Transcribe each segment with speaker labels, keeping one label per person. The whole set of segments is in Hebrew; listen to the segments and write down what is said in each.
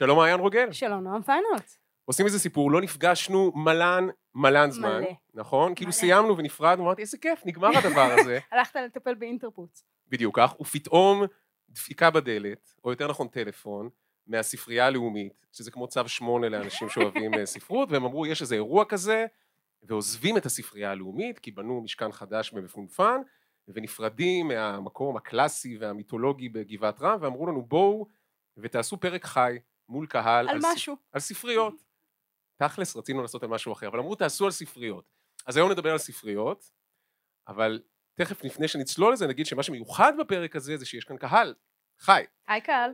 Speaker 1: שלום מעיין רוגל.
Speaker 2: שלום, נועם פיינולט.
Speaker 1: עושים איזה סיפור, לא נפגשנו מלן, מלן זמן,
Speaker 2: מלא.
Speaker 1: נכון? כאילו
Speaker 2: מלא.
Speaker 1: סיימנו ונפרדנו, אמרתי, איזה כיף, נגמר הדבר הזה.
Speaker 2: הלכת לטפל באינטרפוץ.
Speaker 1: בדיוק כך, ופתאום דפיקה בדלת, או יותר נכון טלפון, מהספרייה הלאומית, שזה כמו צו שמונה לאנשים שאוהבים אה, ספרות, והם אמרו, יש איזה אירוע כזה, ועוזבים את הספרייה הלאומית, כי בנו משכן חדש במפונפן, ונפרדים מהמקום הקלאסי והמיתולוגי בגבעת רם, ואמרו לנו, בואו ותעשו פרק חי מול קהל.
Speaker 2: על
Speaker 1: ספ-
Speaker 2: משהו.
Speaker 1: על ספריות. תכלס, רצינו לעשות על משהו אחר, אבל אמרו, תעשו על ספריות. אז היום נדבר על ספריות, אבל תכף לפני שנצלול לזה, נגיד שמה שמיוחד בפרק הזה זה שיש כאן קהל. חי.
Speaker 2: היי קהל.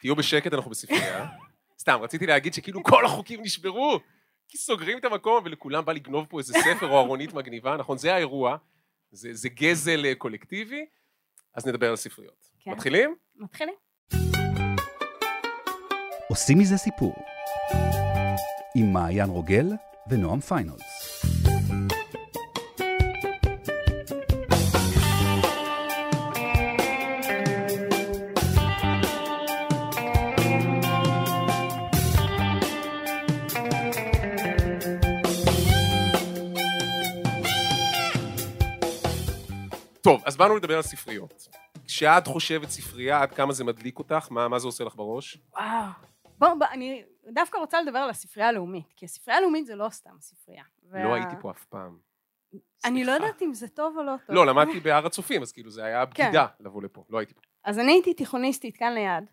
Speaker 1: תהיו בשקט, אנחנו בספרייה. סתם, רציתי להגיד שכאילו כל החוקים נשברו, כי סוגרים את המקום ולכולם בא לגנוב פה איזה ספר או ארונית מגניבה, נכון? זה האירוע, זה, זה גזל אה, קולקטיבי, אז נדבר על ספריות.
Speaker 2: כן.
Speaker 1: מתחילים?
Speaker 2: מתחילים.
Speaker 3: עושים מזה סיפור. עם מעיין רוגל ונועם פיינולס.
Speaker 1: טוב, אז באנו לדבר על ספריות. כשאת חושבת ספרייה, עד כמה זה מדליק אותך? מה, מה זה עושה לך בראש?
Speaker 2: וואו. בוא, בוא, אני דווקא רוצה לדבר על הספרייה הלאומית, כי הספרייה הלאומית זה לא סתם ספרייה.
Speaker 1: לא
Speaker 2: וה-
Speaker 1: הייתי פה אף פעם.
Speaker 2: אני לא
Speaker 1: סליחה.
Speaker 2: יודעת אם זה טוב או לא טוב.
Speaker 1: לא, למדתי בהר הצופים, אז כאילו זה היה
Speaker 2: כן.
Speaker 1: בגידה לבוא לפה, לא הייתי פה.
Speaker 2: אז אני הייתי תיכוניסטית כאן ליד,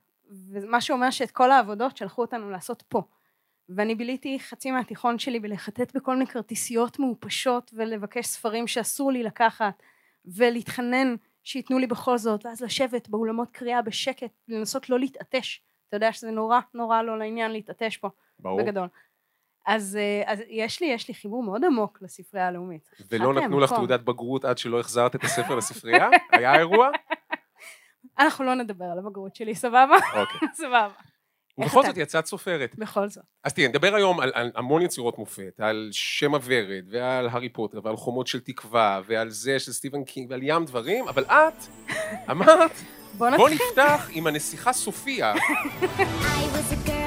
Speaker 2: ומה שאומר שאת כל העבודות שלחו אותנו לעשות פה. ואני ביליתי חצי מהתיכון שלי בלחטט בכל מיני כרטיסיות מעופשות ולבקש ספרים שאסור לי לקחת ולהתחנן שייתנו לי בכל זאת ואז לשבת באולמות קריאה בשקט לנסות לא להתעטש אתה יודע שזה נורא נורא לא לעניין להתעטש פה
Speaker 1: ברור.
Speaker 2: בגדול אז, אה, אז יש לי יש לי חיבור מאוד עמוק לספרייה הלאומית
Speaker 1: ולא נתנו לך
Speaker 2: מקום.
Speaker 1: תעודת בגרות עד שלא החזרת את הספר לספרייה? היה אירוע?
Speaker 2: אנחנו לא נדבר על הבגרות שלי סבבה
Speaker 1: אוקיי.
Speaker 2: סבבה
Speaker 1: ובכל
Speaker 2: אתה?
Speaker 1: זאת יצאת סופרת.
Speaker 2: בכל זאת
Speaker 1: אז תראה, נדבר היום על, על המון יצירות מופת, על שם הוורד, ועל הארי פוטר, ועל חומות של תקווה, ועל זה של סטיבן קינג, ועל ים דברים, אבל את אמרת,
Speaker 2: בוא
Speaker 1: בוא נפתח עם הנסיכה סופיה,
Speaker 4: I was a girl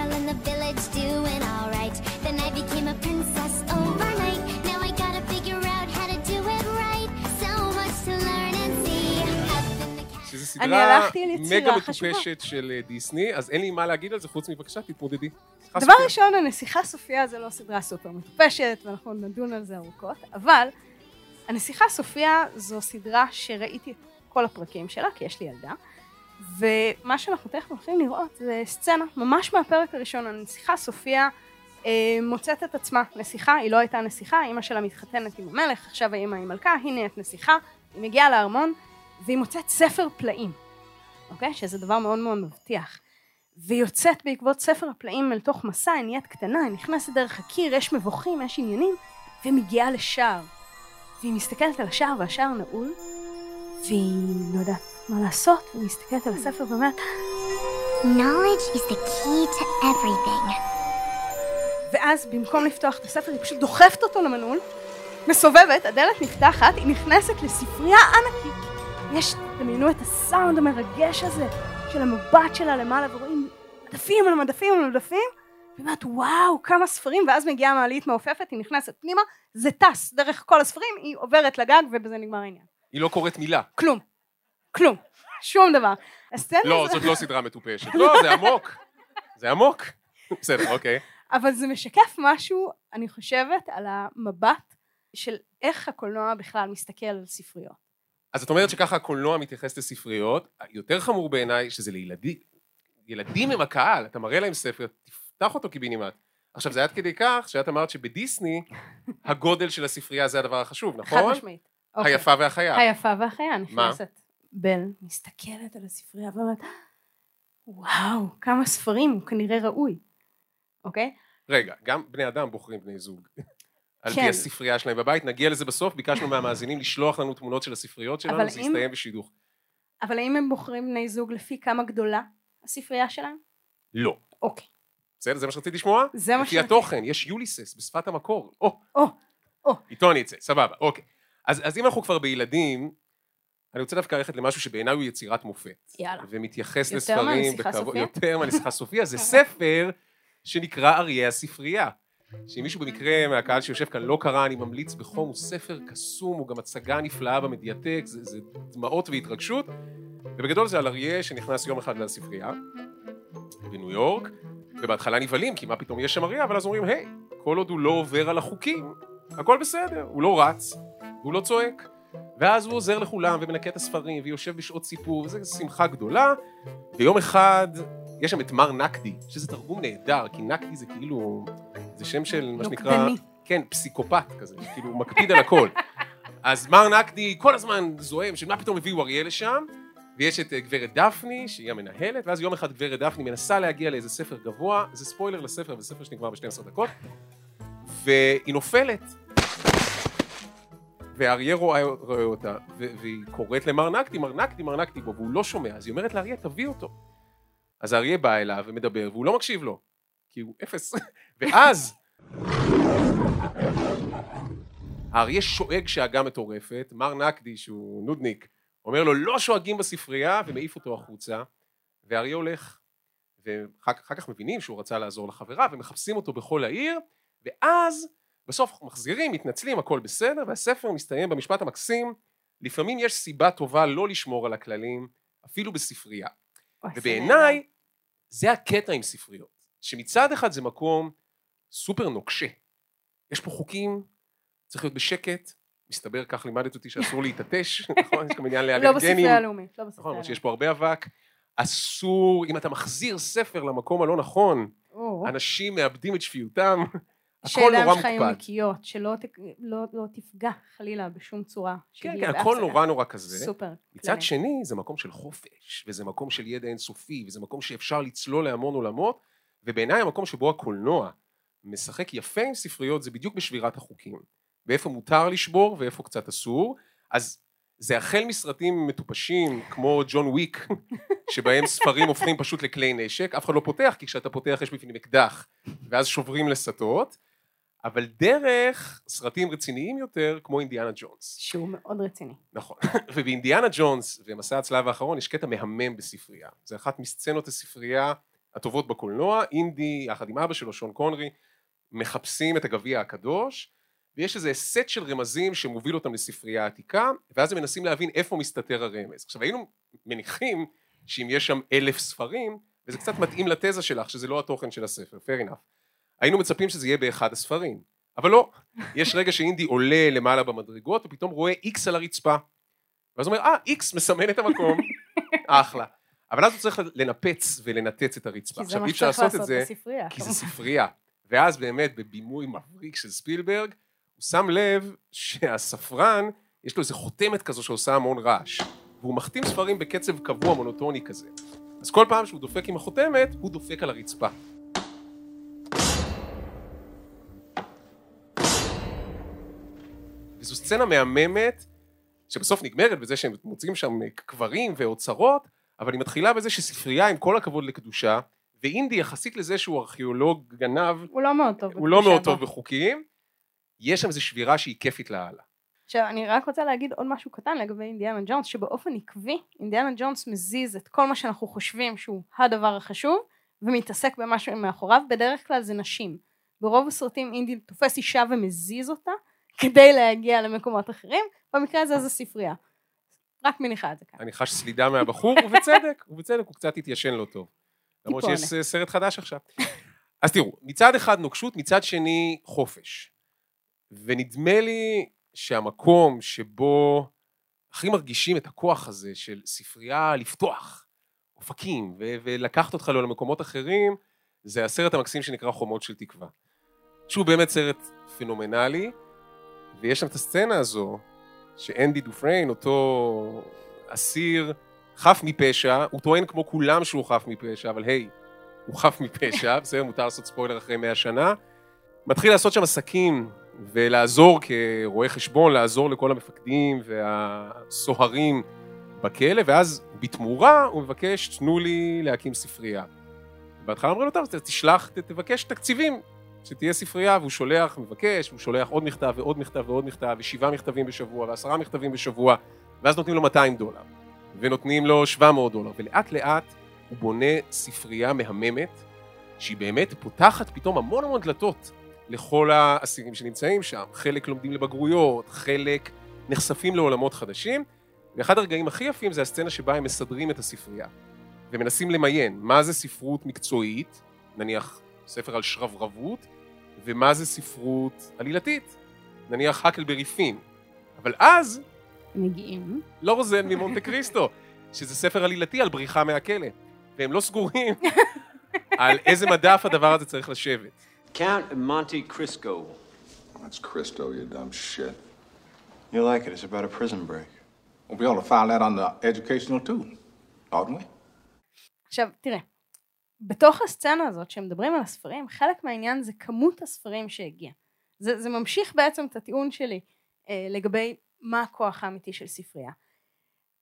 Speaker 1: סדרה
Speaker 2: הלכתי על יצירה
Speaker 1: מגה
Speaker 2: חשובה.
Speaker 1: מטופשת של אה, דיסני, אז אין לי מה להגיד על זה, חוץ מבבקשה, תתמודדי.
Speaker 2: דבר. ראשון, הנסיכה סופיה זה לא סדרה סופר מטופשת, ואנחנו נדון על זה ארוכות, אבל הנסיכה סופיה זו סדרה שראיתי את כל הפרקים שלה, כי יש לי ילדה, ומה שאנחנו תכף הולכים לראות זה סצנה ממש מהפרק הראשון, הנסיכה סופיה אה, מוצאת את עצמה נסיכה, היא לא הייתה נסיכה, אימא שלה מתחתנת עם המלך, עכשיו האימא היא מלכה, היא נהיית נסיכה, היא מגיעה לארמון, והיא מוצאת ספר פלאים, אוקיי? שזה דבר מאוד מאוד מבטיח. והיא יוצאת בעקבות ספר הפלאים אל תוך מסע, היא נהיית קטנה, היא נכנסת דרך הקיר, יש מבוכים, יש עניינים, ומגיעה לשער. והיא מסתכלת על השער והשער נעול, והיא לא יודעת מה לעשות, והיא מסתכלת על הספר ואומרת,
Speaker 4: Knowledge is the key to everything.
Speaker 2: ואז במקום לפתוח את הספר היא פשוט דוחפת אותו למנעול, מסובבת, הדלת נפתחת, היא נכנסת לספרייה ענקית. יש, דמיינו את הסאונד המרגש הזה של המבט שלה למעלה ורואים מדפים על מדפים על מדפים, והיא אומרת וואו כמה ספרים, ואז מגיעה מעלית מעופפת, היא נכנסת פנימה, זה טס דרך כל הספרים, היא עוברת לגג ובזה נגמר העניין.
Speaker 1: היא לא קוראת מילה.
Speaker 2: כלום, כלום, שום דבר.
Speaker 1: לא, זאת לא סדרה מטופשת. לא, זה עמוק. זה עמוק. בסדר, אוקיי.
Speaker 2: אבל זה משקף משהו, אני חושבת, על המבט של איך הקולנוע בכלל מסתכל על ספריות.
Speaker 1: אז את אומרת שככה הקולנוע מתייחס לספריות, יותר חמור בעיניי שזה לילדים. ילדים הם הקהל, אתה מראה להם ספר, תפתח אותו קיבינימט. עכשיו זה עד כדי כך שאת אמרת שבדיסני הגודל של הספרייה זה הדבר החשוב,
Speaker 2: חד
Speaker 1: נכון?
Speaker 2: משמעית. אוקיי.
Speaker 1: היפה והחיה.
Speaker 2: היפה והחיה נכנסת. בל מסתכלת על הספרייה ואומרת, וואו, כמה ספרים, הוא כנראה ראוי. אוקיי?
Speaker 1: רגע, גם בני אדם בוחרים בני זוג. על פי
Speaker 2: כן.
Speaker 1: הספרייה שלהם בבית, נגיע לזה בסוף, ביקשנו מהמאזינים לשלוח לנו תמונות של הספריות שלנו, זה
Speaker 2: אם-
Speaker 1: יסתיים בשידוך.
Speaker 2: אבל האם הם בוחרים בני זוג לפי כמה גדולה הספרייה שלהם?
Speaker 1: לא.
Speaker 2: אוקיי.
Speaker 1: בסדר, זה מה שרציתי לשמוע?
Speaker 2: זה מה
Speaker 1: לפי
Speaker 2: שרציתי.
Speaker 1: התוכן, יש יוליסס בשפת המקור. או,
Speaker 2: או, או.
Speaker 1: איתו אני אצא, סבבה, אוקיי. אז, אז אם אנחנו כבר בילדים, אני רוצה דווקא ללכת למשהו שבעיניי הוא יצירת מופת.
Speaker 2: יאללה.
Speaker 1: ומתייחס
Speaker 2: יותר
Speaker 1: לספרים
Speaker 2: מהנסיכה
Speaker 1: בכבוד,
Speaker 2: סופיה?
Speaker 1: יותר מהנסיכה סופיה, זה ספר שנקרא אריה הספרייה. שאם מישהו במקרה מהקהל שיושב כאן לא קרא, אני ממליץ בחום, הוא ספר קסום, הוא גם הצגה נפלאה במדיאטק, זה, זה דמעות והתרגשות, ובגדול זה על אריה שנכנס יום אחד לספרייה בניו יורק, ובהתחלה נבהלים, כי מה פתאום יש שם אריה, אבל אז אומרים, היי, כל עוד הוא לא עובר על החוקים, הכל בסדר, הוא לא רץ, הוא לא צועק. ואז הוא עוזר לכולם ומנקה את הספרים ויושב בשעות סיפור, וזו שמחה גדולה. ויום אחד יש שם את מר נקדי, שזה תרגום נהדר, כי נקדי זה כאילו, זה שם של מה שנקרא,
Speaker 2: נוקדני.
Speaker 1: כן, פסיקופת כזה, כאילו הוא מקפיד על הכל. אז מר נקדי כל הזמן זועם שמה פתאום הביאו אריה לשם, ויש את אה, גברת דפני, שהיא המנהלת, ואז יום אחד גברת דפני מנסה להגיע לאיזה ספר גבוה, זה ספוילר לספר, זה ספר שנגמר ב-12 דקות, והיא נופלת. והאריה רואה, רואה אותה, והיא קוראת למר נקדי, מר נקדי, מר נקדי בו, והוא לא שומע, אז היא אומרת לאריה, תביא אותו. אז האריה בא אליו ומדבר, והוא לא מקשיב לו, כי הוא אפס. ואז האריה שואג שאגה מטורפת, מר נקדי, שהוא נודניק, אומר לו, לא שואגים בספרייה, ומעיף אותו החוצה, והאריה הולך. ואחר אחר כך מבינים שהוא רצה לעזור לחברה, ומחפשים אותו בכל העיר, ואז בסוף מחזירים, מתנצלים, הכל בסדר, והספר מסתיים במשפט המקסים, לפעמים יש סיבה טובה לא לשמור על הכללים, אפילו בספרייה. ובעיניי, זה הקטע עם ספריות, שמצד אחד זה מקום סופר נוקשה. יש פה חוקים, צריך להיות בשקט, מסתבר, כך לימדת אותי שאסור להתעטש, נכון? יש גם עניין.
Speaker 2: לא
Speaker 1: לאלרגנים.
Speaker 2: בספרייה הלאומית, לא בספרייה
Speaker 1: נכון, למרות
Speaker 2: הלאומית.
Speaker 1: שיש פה הרבה אבק. אסור, אם אתה מחזיר ספר למקום הלא נכון, אנשים מאבדים את שפיותם, הכל נורא
Speaker 2: שלך יהיו
Speaker 1: מוקפד.
Speaker 2: נקיות, שלא לא- לא תפגע חלילה בשום צורה.
Speaker 1: כן, כן, הכל. נורא נורא כזה.
Speaker 2: סופר.
Speaker 1: מצד. שני, זה מקום של חופש, וזה מקום של ידע אינסופי, וזה מקום שאפשר לצלול להמון עולמות, ובעיניי המקום שבו הקולנוע משחק יפה עם ספריות זה בדיוק בשבירת החוקים. ואיפה מותר לשבור ואיפה קצת אסור. אז זה החל מסרטים מטופשים כמו ג'ון וויק, שבהם ספרים הופכים פשוט לכלי נשק, אף אחד לא פותח, כי כשאתה פותח יש בפנים אקדח, ואז שוברים לסטות, אבל דרך סרטים רציניים יותר, כמו אינדיאנה ג'ונס.
Speaker 2: שהוא מאוד רציני.
Speaker 1: נכון. ובאינדיאנה ג'ונס ומסע הצלב האחרון יש קטע מהמם בספרייה. זה אחת מסצנות הספרייה הטובות בקולנוע, אינדי יחד עם אבא שלו שון קונרי מחפשים את הגביע הקדוש ויש איזה סט של רמזים שמוביל אותם לספרייה עתיקה ואז הם מנסים להבין איפה מסתתר הרמז. עכשיו היינו מניחים שאם יש שם אלף ספרים וזה קצת מתאים לתזה שלך שזה לא התוכן של הספר, fair enough. היינו מצפים שזה יהיה באחד הספרים, אבל לא. יש רגע שאינדי עולה למעלה במדרגות ופתאום רואה איקס על הרצפה. ואז הוא אומר, אה, איקס מסמן את המקום, אחלה. אבל אז הוא צריך לנפץ ולנתץ את הרצפה.
Speaker 2: כי זה
Speaker 1: עכשיו אי אפשר לעשות את זה,
Speaker 2: בספרייה.
Speaker 1: כי זה ספרייה. ואז באמת בבימוי מבריק של ספילברג, הוא שם לב שהספרן, יש לו איזה חותמת כזו שעושה המון רעש. והוא מחתים ספרים בקצב קבוע מונוטוני כזה. אז כל פעם שהוא דופק עם החותמת, הוא דופק על הרצפה. וזו סצנה מהממת, שבסוף נגמרת בזה שהם מוצאים שם קברים ואוצרות, אבל היא מתחילה בזה שספרייה עם כל הכבוד לקדושה, ואינדי יחסית לזה שהוא ארכיאולוג גנב,
Speaker 2: הוא לא מאוד טוב.
Speaker 1: הוא לא מאוד. טוב בחוקים, יש שם איזו שבירה שהיא כיפית לאללה.
Speaker 2: עכשיו, אני רק רוצה להגיד עוד משהו קטן לגבי אינדיאנה ג'ונס, שבאופן עקבי, אינדיאנה ג'ונס מזיז את כל מה שאנחנו חושבים שהוא הדבר החשוב, ומתעסק במשהו מאחוריו, בדרך כלל זה נשים. ברוב הסרטים אינדי תופס אישה ומזיז אותה, כדי להגיע למקומות אחרים, במקרה הזה זה ספרייה. רק מניחה את זה כאן.
Speaker 1: אני חש סלידה מהבחור, ובצדק, ובצדק, הוא קצת התיישן לא טוב. למרות. שיש סרט חדש עכשיו. אז תראו, מצד אחד נוקשות, מצד שני חופש. ונדמה לי שהמקום שבו הכי מרגישים את הכוח הזה של ספרייה לפתוח אופקים ו- ולקחת אותך לו למקומות אחרים, זה הסרט המקסים שנקרא חומות של תקווה. שהוא באמת סרט פנומנלי, ויש שם את הסצנה הזו שאנדי דופריין, אותו אסיר חף מפשע, הוא טוען כמו כולם שהוא חף מפשע, אבל היי, הוא חף מפשע, בסדר, מותר לעשות ספוילר אחרי מאה שנה. מתחיל לעשות שם עסקים ולעזור כרואה חשבון, לעזור לכל המפקדים והסוהרים בכלא, ואז בתמורה הוא מבקש, תנו לי להקים ספרייה. בהתחלה אומרים לו, תשלח, תבקש תקציבים, שתהיה ספרייה, והוא שולח, מבקש, והוא שולח עוד מכתב ועוד מכתב ועוד מכתב, ושבעה מכתבים בשבוע, ועשרה מכתבים בשבוע, ואז נותנים לו 200 דולר, ונותנים לו 700 דולר, ולאט לאט הוא בונה ספרייה מהממת, שהיא באמת פותחת פתאום המון המון דלתות לכל האסירים שנמצאים שם. חלק לומדים לבגרויות, חלק נחשפים לעולמות חדשים, ואחד הרגעים הכי יפים זה הסצנה שבה הם מסדרים את הספרייה, ומנסים למיין מה זה ספרות מקצועית, נניח ספר על שרברבות, ומה זה ספרות עלילתית, נניח הקלברי פין. אבל אז
Speaker 2: מגיעים.
Speaker 1: לא רוזן ממונטה קריסטו, שזה ספר עלילתי על בריחה מהכלא, והם לא סגורים על איזה מדף הדבר הזה צריך לשבת.
Speaker 5: Count Monte Cristo.
Speaker 6: That's Christo, you dumb shit.
Speaker 5: You like it. It's about a prison break.
Speaker 6: Well, we ought to file that under educational too, oughtn't we?
Speaker 2: עכשיו, תראה, בתוך הסצנה הזאת, שמדברים על הספרים, חלק מהעניין זה כמות הספרים שהגיע. זה, זה ממשיך בעצם את הטיעון שלי אה, לגבי מה הכוח האמיתי של ספרייה.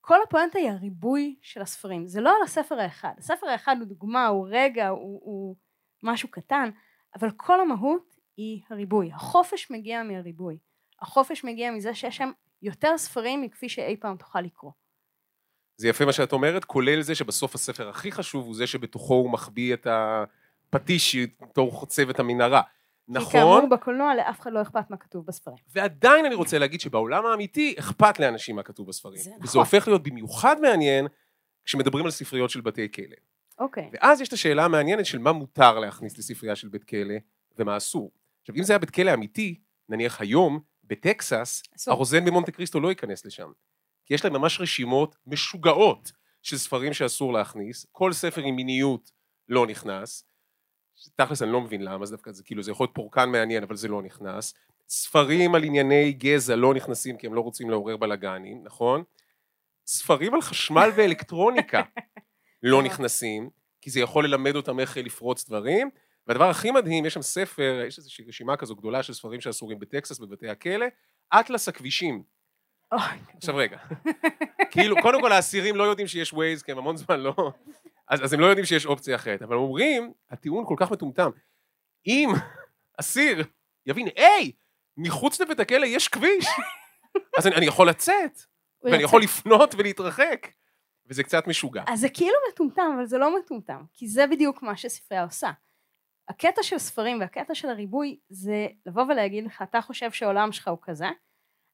Speaker 2: כל הפואנטה היא הריבוי של הספרים, זה לא על הספר האחד. הספר האחד הוא דוגמה, הוא רגע, הוא, הוא משהו קטן, אבל כל המהות היא הריבוי. החופש מגיע מהריבוי. החופש מגיע מזה שיש שם יותר ספרים מכפי שאי פעם תוכל לקרוא.
Speaker 1: זה יפה מה שאת אומרת, כולל זה שבסוף הספר הכי חשוב הוא זה שבתוכו הוא מחביא את הפטיש שאיתו חוצב את המנהרה.
Speaker 2: כי
Speaker 1: נכון,
Speaker 2: כאמור בקולנוע לאף אחד לא אכפת מה כתוב בספרים.
Speaker 1: ועדיין אני רוצה להגיד שבעולם האמיתי אכפת לאנשים מה כתוב בספרים.
Speaker 2: זה
Speaker 1: וזה
Speaker 2: נכון.
Speaker 1: הופך להיות במיוחד מעניין כשמדברים על ספריות של בתי כלא.
Speaker 2: אוקיי.
Speaker 1: ואז יש את השאלה המעניינת של מה מותר להכניס לספרייה של בית כלא ומה אסור. עכשיו, אם זה היה בית כלא אמיתי, נניח היום, בטקסס,
Speaker 2: אסור.
Speaker 1: הרוזן במונטה קריסטו לא ייכנס לשם. כי יש להם ממש רשימות משוגעות של ספרים שאסור להכניס, כל ספר עם מיניות לא נכנס. תכלס אני לא מבין למה, זה דווקא זה כאילו זה יכול להיות פורקן מעניין, אבל זה לא נכנס. ספרים על ענייני גזע לא נכנסים כי הם לא רוצים לעורר בלאגנים, נכון? ספרים על חשמל ואלקטרוניקה לא נכנסים, כי זה יכול ללמד אותם איך לפרוץ דברים. והדבר הכי מדהים, יש שם ספר, יש איזושהי רשימה כזו גדולה של ספרים שאסורים בטקסס, בבתי הכלא, אטלס הכבישים. עכשיו רגע, כאילו, קודם כל האסירים לא יודעים שיש ווייז, כי הם המון זמן לא... אז, אז הם לא יודעים שיש אופציה אחרת, אבל אומרים, הטיעון כל כך מטומטם, אם אסיר יבין, היי, מחוץ לבית הכלא יש כביש, אז אני, אני יכול לצאת, ואני. יכול לפנות ולהתרחק, וזה קצת משוגע.
Speaker 2: אז זה כאילו מטומטם, אבל זה לא מטומטם, כי זה בדיוק מה שספרייה עושה. הקטע של ספרים והקטע של הריבוי זה לבוא ולהגיד לך, אתה חושב שהעולם שלך הוא כזה,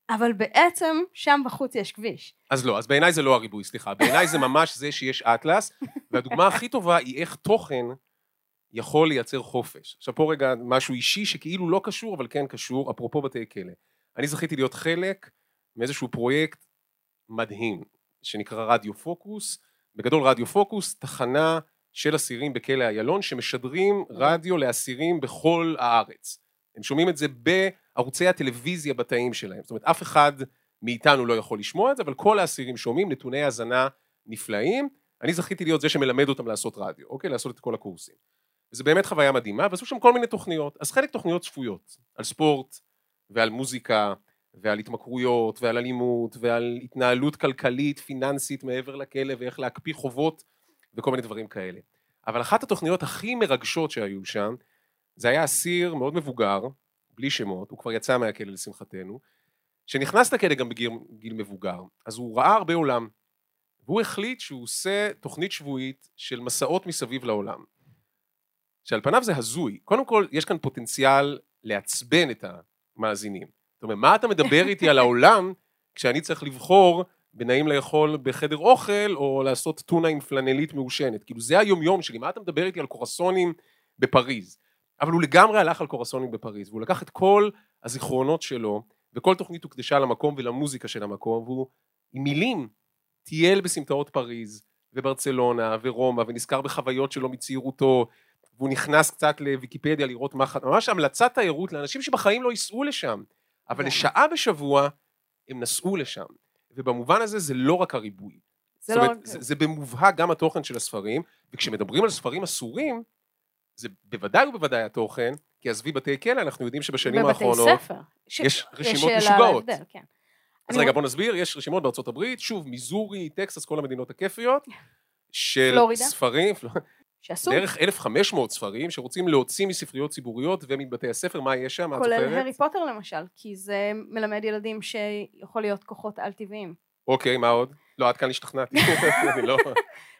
Speaker 2: אבל בעצם שם בחוץ יש כביש.
Speaker 1: אז לא, אז בעיניי זה לא הריבוי, סליחה, בעיניי זה ממש זה שיש אטלס, והדוגמה הכי טובה היא איך תוכן יכול לייצר חופש. עכשיו פה רגע משהו אישי שכאילו לא קשור, אבל כן קשור, אפרופו בתי כלא. אני זכיתי להיות חלק מאיזשהו פרויקט מדהים, שנקרא רדיו פוקוס. בגדול רדיו פוקוס, תחנה של אסירים בכלא איילון, שמשדרים רדיו לאסירים בכל הארץ. הם שומעים את זה בערוצי הטלוויזיה בתאים שלהם. זאת אומרת, אף אחד מאיתנו לא יכול לשמוע את זה, אבל כל האסירים שומעים נתוני האזנה נפלאים. אני זכיתי להיות זה שמלמד אותם לעשות רדיו, אוקיי? לעשות את כל הקורסים. וזה באמת חוויה מדהימה, ועשו שם כל מיני תוכניות. אז חלק תוכניות צפויות, על ספורט, ועל מוזיקה, ועל התמכרויות, ועל אלימות, ועל התנהלות כלכלית, פיננסית מעבר לכלא, ואיך להקפיא חובות, וכל מיני דברים כאלה. אבל אחת התוכניות הכי מרגשות שהיו שם, זה היה אסיר מאוד מבוגר, בלי שמות, הוא כבר יצא מהכלא לשמחתנו, שנכנס לכלא גם בגיל גיל מבוגר, אז הוא ראה הרבה עולם, והוא החליט שהוא עושה תוכנית שבועית של מסעות מסביב לעולם. שעל פניו זה הזוי, קודם כל יש כאן פוטנציאל לעצבן את המאזינים. זאת אומרת, מה אתה מדבר איתי על העולם כשאני צריך לבחור בנעים לאכול בחדר אוכל או לעשות טונה עם פלנלית מעושנת? כאילו זה היומיום שלי, מה אתה מדבר איתי על קורסונים בפריז? אבל הוא לגמרי הלך על קורסונים בפריז, והוא לקח את כל הזיכרונות שלו, וכל תוכנית הוקדשה למקום ולמוזיקה של המקום, והוא עם מילים טייל בסמטאות פריז, וברצלונה, ורומא, ונזכר בחוויות שלו מצעירותו, והוא נכנס קצת לוויקיפדיה לראות מה... ח- ממש המלצת תיירות לאנשים שבחיים לא ייסעו לשם, אבל
Speaker 2: כן.
Speaker 1: לשעה בשבוע הם נסעו לשם. ובמובן הזה זה לא רק הריבוי.
Speaker 2: זה
Speaker 1: זאת
Speaker 2: לא
Speaker 1: אומרת, זה, זה במובהק גם התוכן של הספרים, וכשמדברים על ספרים אסורים, זה בוודאי ובוודאי התוכן, כי עזבי בתי כלא, אנחנו יודעים שבשנים
Speaker 2: בבתי
Speaker 1: האחרונות...
Speaker 2: ספר. ש-
Speaker 1: יש רשימות
Speaker 2: שאלה
Speaker 1: משוגעות.
Speaker 2: להבדל, כן.
Speaker 1: אז רגע, בוא נסביר, יש רשימות בארצות הברית, שוב, מיזורי, טקסס, כל המדינות הכיפיות, של
Speaker 2: פלורידה.
Speaker 1: ספרים,
Speaker 2: שאסור,
Speaker 1: בערך 1,500 ספרים שרוצים להוציא מספריות ציבוריות ומבתי הספר, מה יש שם?
Speaker 2: כולל? הארי פוטר למשל, כי זה מלמד ילדים שיכול להיות כוחות על-טבעיים.
Speaker 1: אוקיי, מה עוד? לא, עד כאן השתכנעתי. אני לא...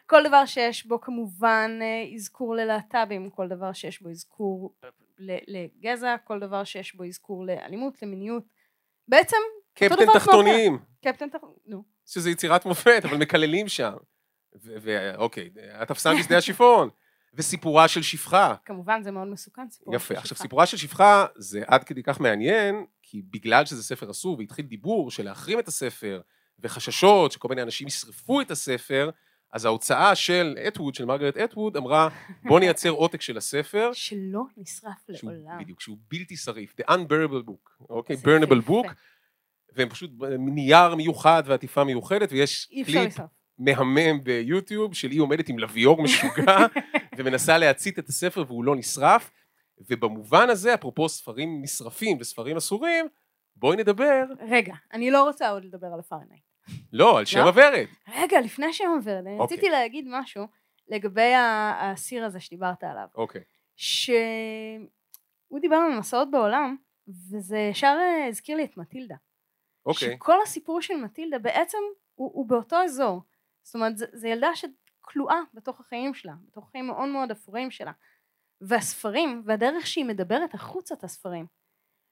Speaker 2: כל דבר שיש בו כמובן אה, אזכור ללהט"בים, כל דבר שיש בו אזכור לגזע, כל דבר שיש בו אזכור לאלימות, למיניות. בעצם, אותו
Speaker 1: קפטן
Speaker 2: דבר כמו
Speaker 1: תחתונים,
Speaker 2: קפטן תחתונים, נו.
Speaker 1: שזה יצירת מופת, אבל מקללים שם. ואוקיי, התפסן בשדה השיפון, וסיפורה של שפחה.
Speaker 2: כמובן זה מאוד מסוכן, סיפור.
Speaker 1: יפה.
Speaker 2: של
Speaker 1: עכשיו,
Speaker 2: שפחה.
Speaker 1: סיפורה של שפחה זה עד כדי כך מעניין, כי בגלל שזה ספר אסור, והתחיל דיבור של להחרים את הספר, וחששות שכל מיני אנשים ישרפו את הספר, אז ההוצאה של אטווד, של מרגרט אטווד, אמרה, בוא נייצר עותק של הספר,
Speaker 2: שלא נשרף
Speaker 1: שהוא,
Speaker 2: לעולם.
Speaker 1: בדיוק, שהוא בלתי שריף, the unbearable book, אוקיי? burnable book, והם פשוט נייר מיוחד ועטיפה מיוחדת, ויש קליפ. מהמם ביוטיוב, של היא עומדת עם להביור משוגע, ומנסה להצית את הספר והוא לא נשרף, ובמובן הזה, אפרופו ספרים נשרפים וספרים אסורים, בואי נדבר,
Speaker 2: רגע, אני לא רוצה עוד לדבר על הפרנהייט.
Speaker 1: לא, על שם
Speaker 2: לא?
Speaker 1: הוורד.
Speaker 2: רגע, לפני שאת עוברת, אני
Speaker 1: אוקיי.
Speaker 2: רציתי להגיד משהו לגבי ה- האסיר הזה שדיברת עליו.
Speaker 1: אוקיי.
Speaker 2: שהוא דיבר על מסעות בעולם, וזה ישר אה, הזכיר לי את מטילדה.
Speaker 1: אוקיי.
Speaker 2: שכל הסיפור של מטילדה בעצם הוא, הוא באותו אזור. זאת אומרת, זו ילדה שכלואה בתוך החיים שלה, בתוך חיים מאוד מאוד אפורים שלה. והספרים, והדרך שהיא מדברת החוצה את הספרים,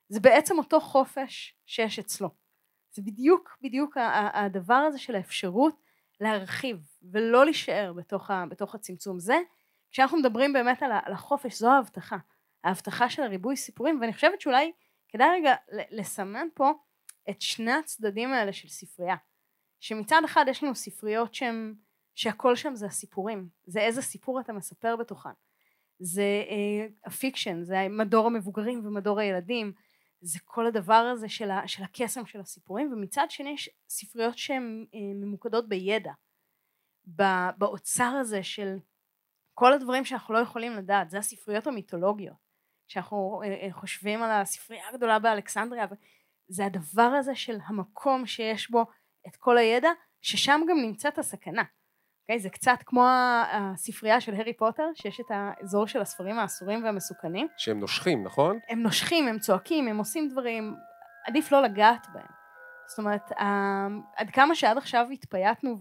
Speaker 2: זה בעצם אותו חופש שיש אצלו. זה בדיוק בדיוק הדבר הזה של האפשרות להרחיב ולא להישאר בתוך, בתוך הצמצום. זה, כשאנחנו מדברים באמת על, על החופש, זו ההבטחה. ההבטחה של הריבוי סיפורים, ואני חושבת שאולי כדאי רגע לסמן פה את שני הצדדים האלה של ספרייה. שמצד אחד יש לנו ספריות שהן, שהכל שם זה הסיפורים, זה איזה סיפור אתה מספר בתוכן. זה אה, ה fiction, זה מדור המבוגרים ומדור הילדים, זה כל הדבר הזה של, ה, של הקסם של הסיפורים, ומצד שני יש ספריות שהן אה, ממוקדות בידע, באוצר הזה של כל הדברים שאנחנו לא יכולים לדעת, זה הספריות המיתולוגיות, כשאנחנו אה, אה, חושבים על הספרייה הגדולה באלכסנדריה, זה הדבר הזה של המקום שיש בו את כל הידע, ששם גם נמצאת הסכנה. Okay, זה קצת כמו הספרייה של הארי פוטר, שיש את האזור של הספרים האסורים והמסוכנים.
Speaker 1: שהם נושכים, נכון?
Speaker 2: הם נושכים, הם צועקים, הם עושים דברים, עדיף לא לגעת בהם. זאת אומרת, ה- עד כמה שעד עכשיו התפייטנו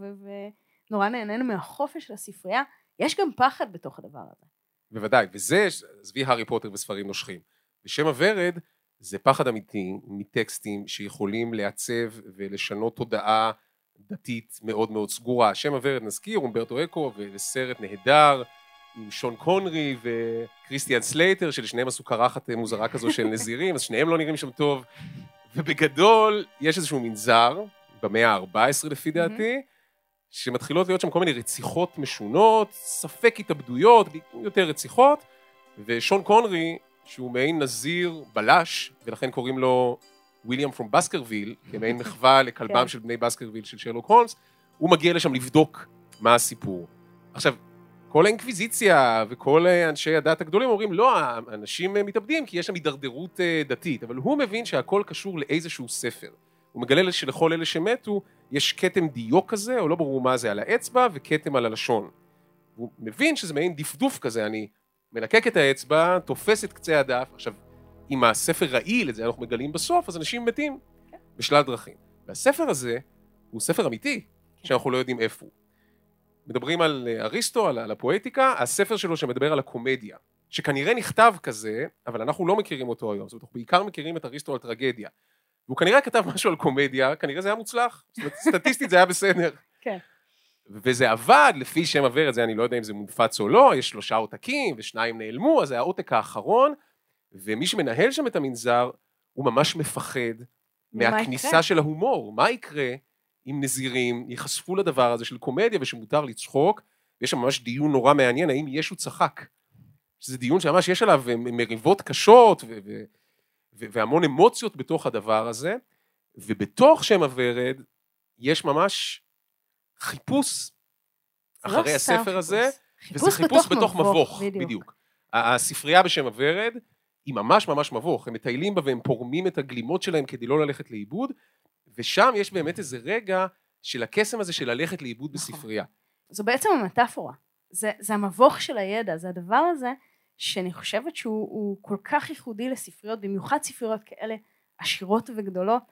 Speaker 2: ונורא נהנינו מהחופש של הספרייה, יש גם פחד בתוך הדבר הזה.
Speaker 1: בוודאי, וזה, עזבי הארי פוטר וספרים נושכים. ושם הוורד זה פחד אמיתי מטקסטים שיכולים לעצב ולשנות תודעה דתית מאוד מאוד סגורה. שם הוורד נזכיר, אומברטו אקו, וסרט נהדר עם שון קונרי וכריסטיאן סלייטר, שלשניהם עשו קרחת מוזרה כזו של נזירים, אז שניהם לא נראים שם טוב. ובגדול, יש איזשהו מנזר, במאה ה-14 לפי דעתי, שמתחילות להיות שם כל מיני רציחות משונות, ספק התאבדויות, יותר רציחות, ושון קונרי, שהוא מעין נזיר בלש, ולכן קוראים לו ויליאם from בסקרוויל, כמעין מחווה לכלבם
Speaker 2: כן.
Speaker 1: של בני בסקרוויל של שרלוק הולמס, הוא מגיע לשם לבדוק מה הסיפור. עכשיו, כל האינקוויזיציה וכל אה, אנשי הדת הגדולים אומרים, לא, האנשים אה, מתאבדים כי יש שם הידרדרות אה, דתית, אבל הוא מבין שהכל קשור לאיזשהו ספר. הוא מגלה שלכל אלה שמתו יש כתם דיו כזה, או לא ברור מה זה, על האצבע וכתם על הלשון. הוא מבין שזה מעין דפדוף כזה, אני מלקק את האצבע, תופס את קצה הדף, עכשיו, אם הספר רעיל, את זה אנחנו מגלים בסוף, אז אנשים מתים בשלל דרכים. והספר הזה הוא ספר אמיתי, שאנחנו לא יודעים איפה הוא. מדברים על אה, אריסטו, על, על הפואטיקה, הספר שלו שמדבר על הקומדיה, שכנראה נכתב כזה, אבל אנחנו לא מכירים אותו היום, זאת אומרת, אנחנו בעיקר מכירים את אריסטו על טרגדיה. והוא כנראה כתב משהו על קומדיה, כנראה זה היה מוצלח, זאת אומרת, סטטיסטית זה היה בסדר.
Speaker 2: כן.
Speaker 1: וזה עבד לפי שם הוורד, זה אני לא יודע אם זה מונפץ או לא, יש שלושה עותקים ושניים נעלמו, אז זה העותק האחרון, ומי שמנהל שם את המנזר, הוא ממש מפחד
Speaker 2: מה
Speaker 1: מהכניסה
Speaker 2: יקרה?
Speaker 1: של ההומור. מה יקרה אם נזירים ייחשפו לדבר הזה של קומדיה ושמותר לצחוק? יש שם ממש דיון נורא מעניין, האם ישו צחק. שזה דיון שממש יש עליו אה, מריבות קשות ו- ו- ו- והמון אמוציות בתוך הדבר הזה, ובתוך שם הוורד יש ממש חיפוש
Speaker 2: זה לא
Speaker 1: אחרי
Speaker 2: סתם
Speaker 1: הספר הזה,
Speaker 2: חיפוש.
Speaker 1: וזה חיפוש בתוך מבוך,
Speaker 2: בדיוק.
Speaker 1: בדיוק. ה- הספרייה בשם הוורד היא ממש ממש מבוך, הם מטיילים בה והם פורמים את הגלימות שלהם כדי לא ללכת לאיבוד, ושם יש באמת איזה רגע של הקסם הזה של ללכת לאיבוד
Speaker 2: נכון.
Speaker 1: בספרייה.
Speaker 2: זו בעצם המטאפורה. זה, זה המבוך של הידע, זה הדבר הזה שאני חושבת שהוא הוא כל כך ייחודי לספריות, במיוחד ספריות כאלה עשירות וגדולות,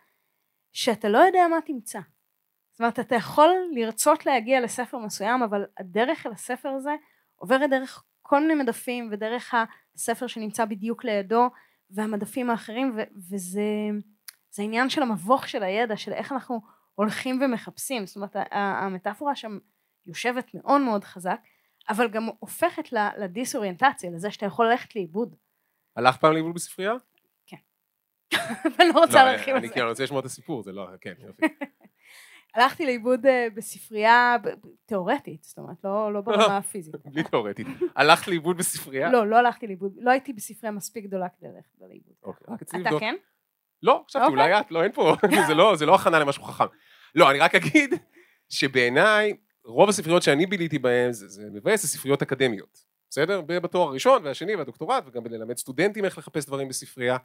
Speaker 2: שאתה לא יודע מה תמצא. זאת אומרת, אתה יכול לרצות להגיע לספר מסוים, אבל הדרך אל הספר הזה עוברת דרך כל מיני מדפים, ודרך הספר שנמצא בדיוק לידו, והמדפים האחרים, ו- וזה זה העניין של המבוך של הידע, של איך אנחנו הולכים ומחפשים. זאת אומרת, המטאפורה שם יושבת מאוד מאוד חזק, אבל גם הופכת לדיסאוריינטציה, לזה שאתה יכול ללכת לאיבוד.
Speaker 1: הלכת פעם לאיבוד בספרייה?
Speaker 2: ואני לא רוצה
Speaker 1: לא,
Speaker 2: להרחיב על
Speaker 1: אני
Speaker 2: זה.
Speaker 1: כאילו רוצה לשמוע את הסיפור, זה לא, כן, יופי.
Speaker 2: הלכתי לאיבוד אה, בספרייה תיאורטית, זאת אומרת, לא, לא ברמה הפיזית.
Speaker 1: בלי תיאורטית. הלכת לאיבוד בספרייה?
Speaker 2: לא, לא הלכתי לאיבוד, לא הייתי בספרייה מספיק גדולה כדי ללכת לאיבוד.
Speaker 1: אוקיי,
Speaker 2: אתה. כן?
Speaker 1: לא, חשבתי,
Speaker 2: אוקיי.
Speaker 1: אולי את, לא, אין פה, זה לא, זה לא הכנה למשהו חכם. לא, אני רק אגיד שבעיניי, רוב הספריות שאני ביליתי בהן, זה, מבאס, זה ספריות אקדמיות. בסדר? בתואר הראשון והשני והדוקטורט, וגם ללמד סטודנטים איך לחפש דברים בספרייה.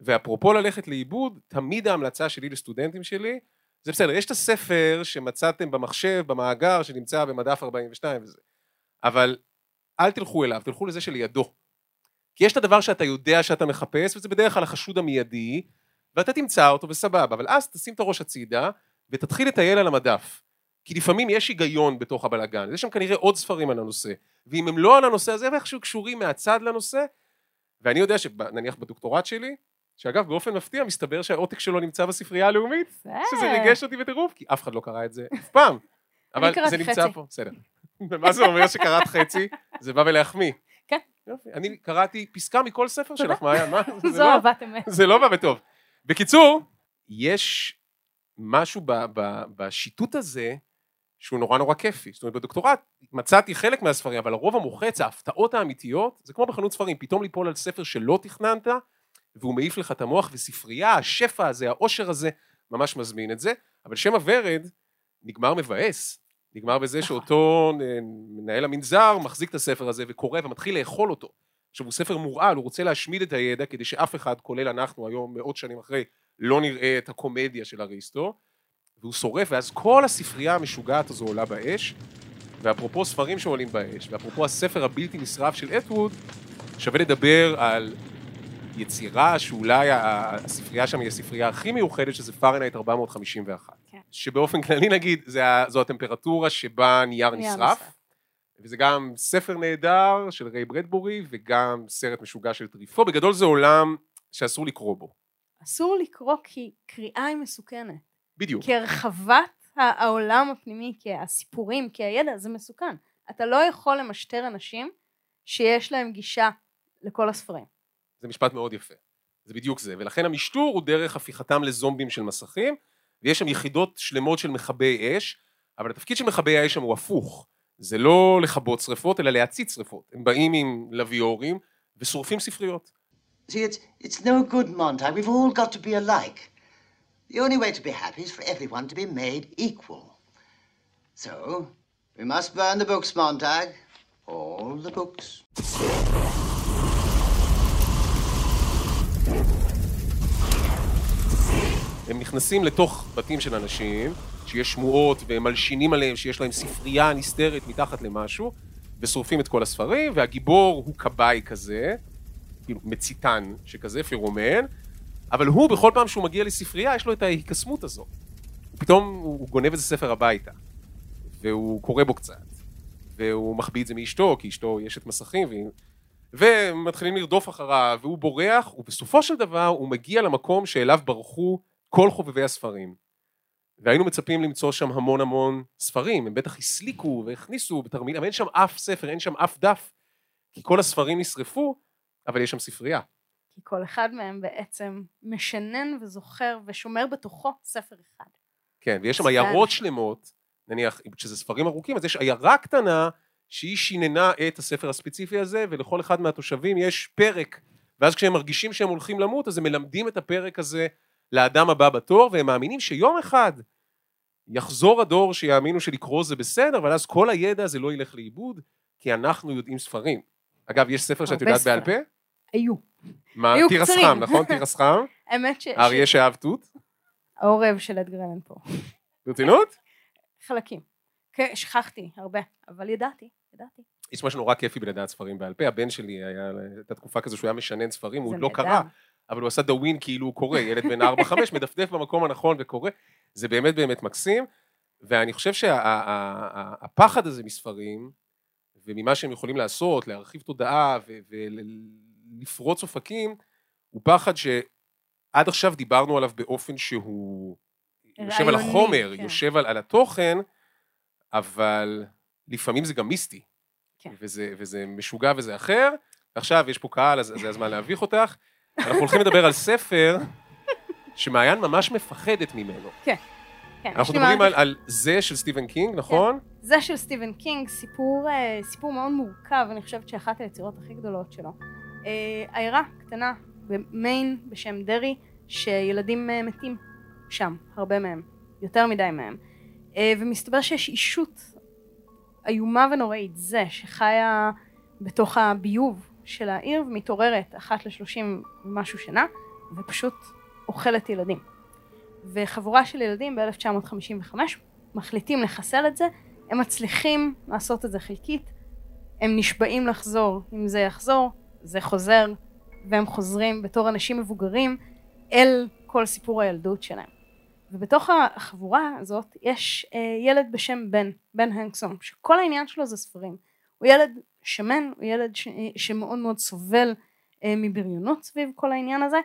Speaker 1: ואפרופו ללכת לאיבוד, תמיד ההמלצה שלי לסטודנטים שלי, זה בסדר, יש את הספר שמצאתם במחשב, במאגר, שנמצא במדף 42 וזה. אבל אל תלכו אליו, תלכו לזה שלידו. כי יש את הדבר שאתה יודע שאתה מחפש, וזה בדרך כלל החשוד המיידי, ואתה תמצא אותו וסבבה, אבל אז תשים את הראש הצידה, ותתחיל לטייל על המדף. כי לפעמים יש היגיון בתוך הבלגן, יש שם כנראה עוד ספרים על הנושא, ואם הם לא על הנושא הזה, הם איכשהו קשורים מהצד לנושא, ואני יודע שנניח בדוקטורט שלי, שאגב באופן מפתיע מסתבר שהעותק שלו נמצא בספרייה הלאומית, שזה ריגש אותי בטירוף, כי אף אחד לא קרא את זה אף פעם. אבל זה נמצא. פה, בסדר. ומה זה אומר שקראת חצי? זה בא ולהחמיא.
Speaker 2: כן.
Speaker 1: יופי. אני קראתי פסקה מכל ספר. שלך, מעיין, מה? זה
Speaker 2: זו
Speaker 1: לא-
Speaker 2: אהבת אמת.
Speaker 1: זה לא בא בטוב. בקיצור, יש משהו בשיטוט הזה שהוא נורא נורא כיפי. זאת אומרת, בדוקטורט מצאתי חלק מהספרים, אבל הרוב המוחץ, ההפתעות האמיתיות, זה כמו בחנות ספרים, פתאום ליפול על ספר שלא תכננת, והוא מעיף לך את המוח, וספרייה, השפע הזה, העושר הזה, ממש מזמין את זה. אבל שם הוורד נגמר מבאס. נגמר בזה
Speaker 2: נכון.
Speaker 1: שאותו אה, מנהל המנזר מחזיק את הספר הזה וקורא ומתחיל לאכול אותו. עכשיו הוא ספר מורעל, הוא רוצה להשמיד את הידע כדי שאף אחד, כולל אנחנו היום מאות שנים אחרי, לא נראה את הקומדיה של אריסטו, והוא שורף, ואז כל הספרייה המשוגעת הזו עולה באש, ואפרופו ספרים שעולים באש, ואפרופו הספר הבלתי נשרף של אתווד, שווה לדבר על יצירה שאולי הספרייה שם היא הספרייה הכי מיוחדת, שזה פארנהייט 451.
Speaker 2: כן.
Speaker 1: שבאופן כללי נגיד, זה זו הטמפרטורה שבה נייר
Speaker 2: נייר
Speaker 1: נשרף.
Speaker 2: נשרף.
Speaker 1: וזה גם ספר נהדר של ריי ברדבורי, וגם סרט משוגע של טריפו. בגדול זה עולם שאסור לקרוא בו.
Speaker 2: אסור לקרוא כי קריאה היא מסוכנת.
Speaker 1: בדיוק.
Speaker 2: כי הרחבת העולם הפנימי, כי הסיפורים, כי הידע, זה מסוכן. אתה לא יכול למשטר אנשים שיש להם גישה לכל הספרים.
Speaker 1: זה משפט מאוד יפה. זה בדיוק זה. ולכן המשטור הוא דרך הפיכתם לזומבים של מסכים, ויש שם יחידות שלמות של מכבי אש, אבל התפקיד של מכבי האש שם הוא הפוך. זה לא לכבות שרפות, אלא להצית שרפות. הם באים עם לביורים ושורפים ספריות.
Speaker 7: So, we must burn the books, Montag. All the books.
Speaker 1: נכנסים לתוך בתים של אנשים, שיש שמועות והם מלשינים עליהם שיש להם ספרייה נסתרת מתחת למשהו, ושורפים את כל הספרים, והגיבור הוא כבאי כזה, כאילו מציתן שכזה, פירומן, אבל הוא בכל פעם שהוא מגיע לספרייה יש לו את ההיקסמות הזו. פתאום הוא גונב איזה ספר הביתה, והוא קורא בו קצת, והוא מחביא את זה מאשתו, כי אשתו יש את מסכים, והיא... ומתחילים לרדוף אחריו, והוא בורח, ובסופו של דבר הוא מגיע למקום שאליו ברחו כל חובבי הספרים. והיינו מצפים למצוא שם המון המון ספרים, הם בטח הסליקו והכניסו בתרמיל, אבל אין שם אף ספר, אין שם אף דף, כי כל הספרים נשרפו, אבל יש שם ספרייה.
Speaker 2: כי כל אחד מהם בעצם משנן וזוכר ושומר בתוכו ספר אחד.
Speaker 1: כן, ויש שם עיירות שלמות, נניח, כשזה ספרים ארוכים, אז יש עיירה קטנה שהיא שיננה את הספר הספציפי הזה, ולכל אחד מהתושבים יש פרק, ואז כשהם מרגישים שהם הולכים למות, אז הם מלמדים את הפרק הזה לאדם הבא בתור, והם מאמינים שיום אחד יחזור הדור שיאמינו שלקרוא זה בסדר, אבל אז כל הידע הזה לא ילך לאיבוד, כי אנחנו יודעים ספרים. אגב, יש ספר שאת יודעת בעל פה?
Speaker 2: היו.
Speaker 1: מה?
Speaker 2: היו
Speaker 1: תירס
Speaker 2: קצרים.
Speaker 1: חם, נכון? תירס חם?
Speaker 2: האמת ש...
Speaker 1: האריה
Speaker 2: ש-
Speaker 1: שאהב תות?
Speaker 2: העורב של אדגר אלן פה.
Speaker 1: ברצינות?
Speaker 2: חלקים. כן, שכחתי הרבה, אבל ידעתי, ידעתי.
Speaker 1: יש משהו נורא כיפי בלדעת ספרים בעל פה, הבן שלי היה, הייתה תקופה כזו שהוא היה משנן ספרים, הוא עוד לא. קרא, אבל הוא עשה דאווין כאילו הוא קורא, ילד בן 4-5 מדפדף במקום הנכון וקורא, זה באמת באמת מקסים, ואני חושב שהפחד הזה מספרים, וממה שהם יכולים לעשות, להרחיב תודעה ולפרוץ אופקים, הוא פחד שעד עכשיו דיברנו עליו באופן שהוא יושב על החומר,
Speaker 2: כן.
Speaker 1: יושב על, על התוכן, אבל לפעמים זה גם מיסטי.
Speaker 2: כן.
Speaker 1: וזה, וזה משוגע וזה אחר. עכשיו יש פה קהל, אז זה הזמן להביך אותך. אנחנו הולכים לדבר על ספר שמעיין ממש מפחדת ממנו.
Speaker 2: כן, יש
Speaker 1: אנחנו מדברים על, על זה של סטיבן קינג, נכון?
Speaker 2: זה של סטיבן קינג, סיפור, אה, סיפור מאוד מורכב, אני חושבת שאחת היצירות הכי גדולות שלו. אה, עיירה קטנה במיין בשם דרי, שילדים אה, מתים שם, הרבה מהם, יותר מדי מהם. ומסתבר שיש אישות איומה ונוראית, זה שחיה בתוך הביוב של העיר ומתעוררת אחת לשלושים ומשהו שנה, ופשוט אוכלת ילדים. וחבורה של ילדים ב-1955 מחליטים לחסל את זה, הם מצליחים לעשות את זה חלקית, הם נשבעים לחזור, אם זה יחזור, זה חוזר, והם חוזרים בתור אנשים מבוגרים אל כל סיפור הילדות שלהם. ובתוך החבורה הזאת יש אה, ילד בשם בן, בן הנקסון, שכל העניין שלו זה ספרים. הוא ילד שמן, הוא ילד ש, שמאוד מאוד סובל אה, מבריונות סביב כל העניין הזה,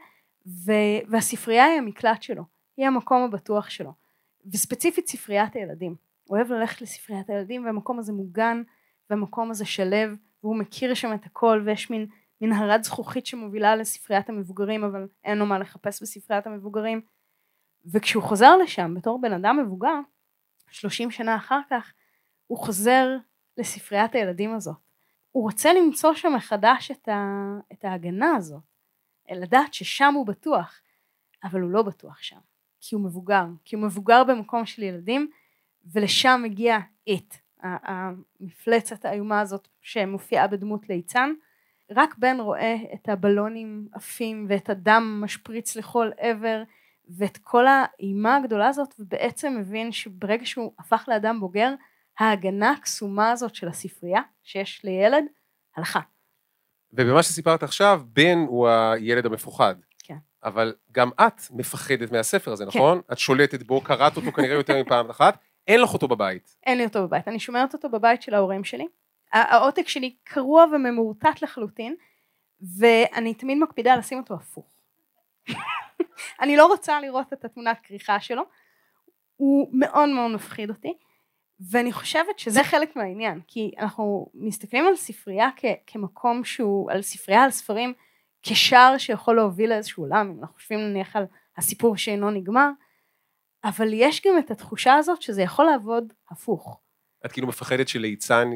Speaker 2: ו, והספרייה היא המקלט שלו, היא המקום הבטוח שלו. וספציפית ספריית הילדים. הוא אוהב ללכת לספריית הילדים והמקום הזה מוגן והמקום הזה שלב והוא מכיר שם את הכל ויש מין מנהרת זכוכית שמובילה לספריית המבוגרים אבל אין לו מה לחפש בספריית המבוגרים וכשהוא חוזר לשם בתור בן אדם מבוגר 30 שנה אחר כך הוא חוזר לספריית הילדים הזאת הוא רוצה למצוא שם מחדש את, ה, את ההגנה הזאת לדעת ששם הוא בטוח אבל הוא לא בטוח שם כי הוא מבוגר כי הוא מבוגר במקום של ילדים ולשם מגיע את המפלצת האיומה הזאת שמופיעה בדמות ליצן. רק בן רואה את הבלונים עפים ואת הדם משפריץ לכל עבר ואת כל האימה הגדולה הזאת ובעצם מבין שברגע שהוא הפך לאדם בוגר ההגנה הקסומה הזאת של הספרייה שיש לילד הלכה.
Speaker 1: ובמה שסיפרת עכשיו, בן הוא הילד המפוחד.
Speaker 2: כן.
Speaker 1: אבל גם את מפחדת מהספר הזה, נכון? את שולטת בו, קראת אותו כנראה יותר מפעם אחת, אין לך אותו בבית.
Speaker 2: אין לי אותו בבית, אני שומרת אותו בבית של ההורים שלי. העותק שלי קרוע וממורטט לחלוטין, ואני תמיד מקפידה לשים אותו הפוך. אני לא רוצה לראות את התמונת כריכה שלו, הוא מאוד מאוד מפחיד אותי, ואני חושבת שזה חלק מהעניין, כי אנחנו מסתכלים על ספרייה כ- כמקום שהוא, על ספרייה, על ספרים, כשער שיכול להוביל לאיזשהו עולם, אם אנחנו חושבים נניח על הסיפור שאינו נגמר, אבל יש גם את התחושה הזאת שזה יכול לעבוד הפוך.
Speaker 1: את כאילו מפחדת שליצן,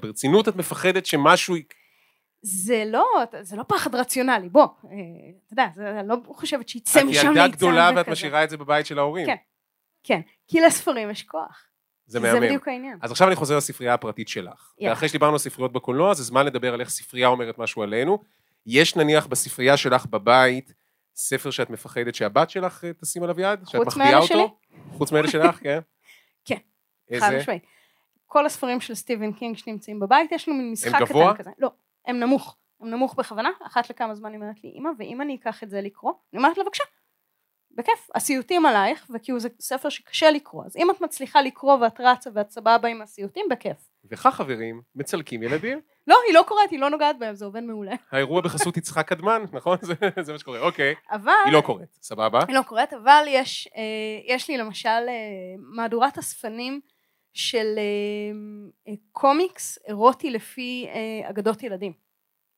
Speaker 1: ברצינות את מפחדת שמשהו,
Speaker 2: זה לא, זה לא פחד רציונלי, בוא, אה, אתה יודע, אני לא חושבת שיצא
Speaker 1: את
Speaker 2: משם ליצן
Speaker 1: ילדה גדולה ואת. משאירה את זה בבית של ההורים.
Speaker 2: כן. כן, כי לספרים יש כוח.
Speaker 1: זה
Speaker 2: זה
Speaker 1: מהמם.
Speaker 2: בדיוק העניין.
Speaker 1: אז עכשיו אני חוזר לספרייה הפרטית שלך.
Speaker 2: יאללה.
Speaker 1: ואחרי שדיברנו על ספריות בקולנוע, זה זמן לדבר על איך ספרייה אומרת משהו עלינו. יש נניח בספרייה שלך בבית ספר שאת מפחדת שהבת שלך אה, תשים עליו יד? שאת
Speaker 2: חוץ
Speaker 1: מחביאה אותו? חוץ מאלה שלך, כן?
Speaker 2: כן.
Speaker 1: איזה?
Speaker 2: חד משמעית. כל הספרים של סטיבן קינג שנמצאים בבית, יש לנו מין משחק? קטן כזה. לא, הם נמוך. הם נמוך בכוונה, אחת לכמה זמן היא אומרת לי, אמא, ואם אני אקח את זה לקרוא? אני אומרת לה, בבקשה. בכיף, הסיוטים עלייך, וכאילו זה ספר שקשה לקרוא, אז אם את מצליחה לקרוא ואת רצה ואת סבבה עם הסיוטים, בכיף.
Speaker 1: וכך חברים, מצלקים ילדים.
Speaker 2: לא, היא לא קוראת, היא לא נוגעת בהם, זה עובד מעולה.
Speaker 1: האירוע בחסות יצחק קדמן, נכון? זה, זה מה שקורה, אוקיי.
Speaker 2: אבל...
Speaker 1: היא לא קוראת, סבבה?
Speaker 2: היא לא קוראת, אבל יש, אה, יש לי למשל אה, מהדורת אספנים של אה, אה, קומיקס אירוטי לפי אה, אגדות ילדים,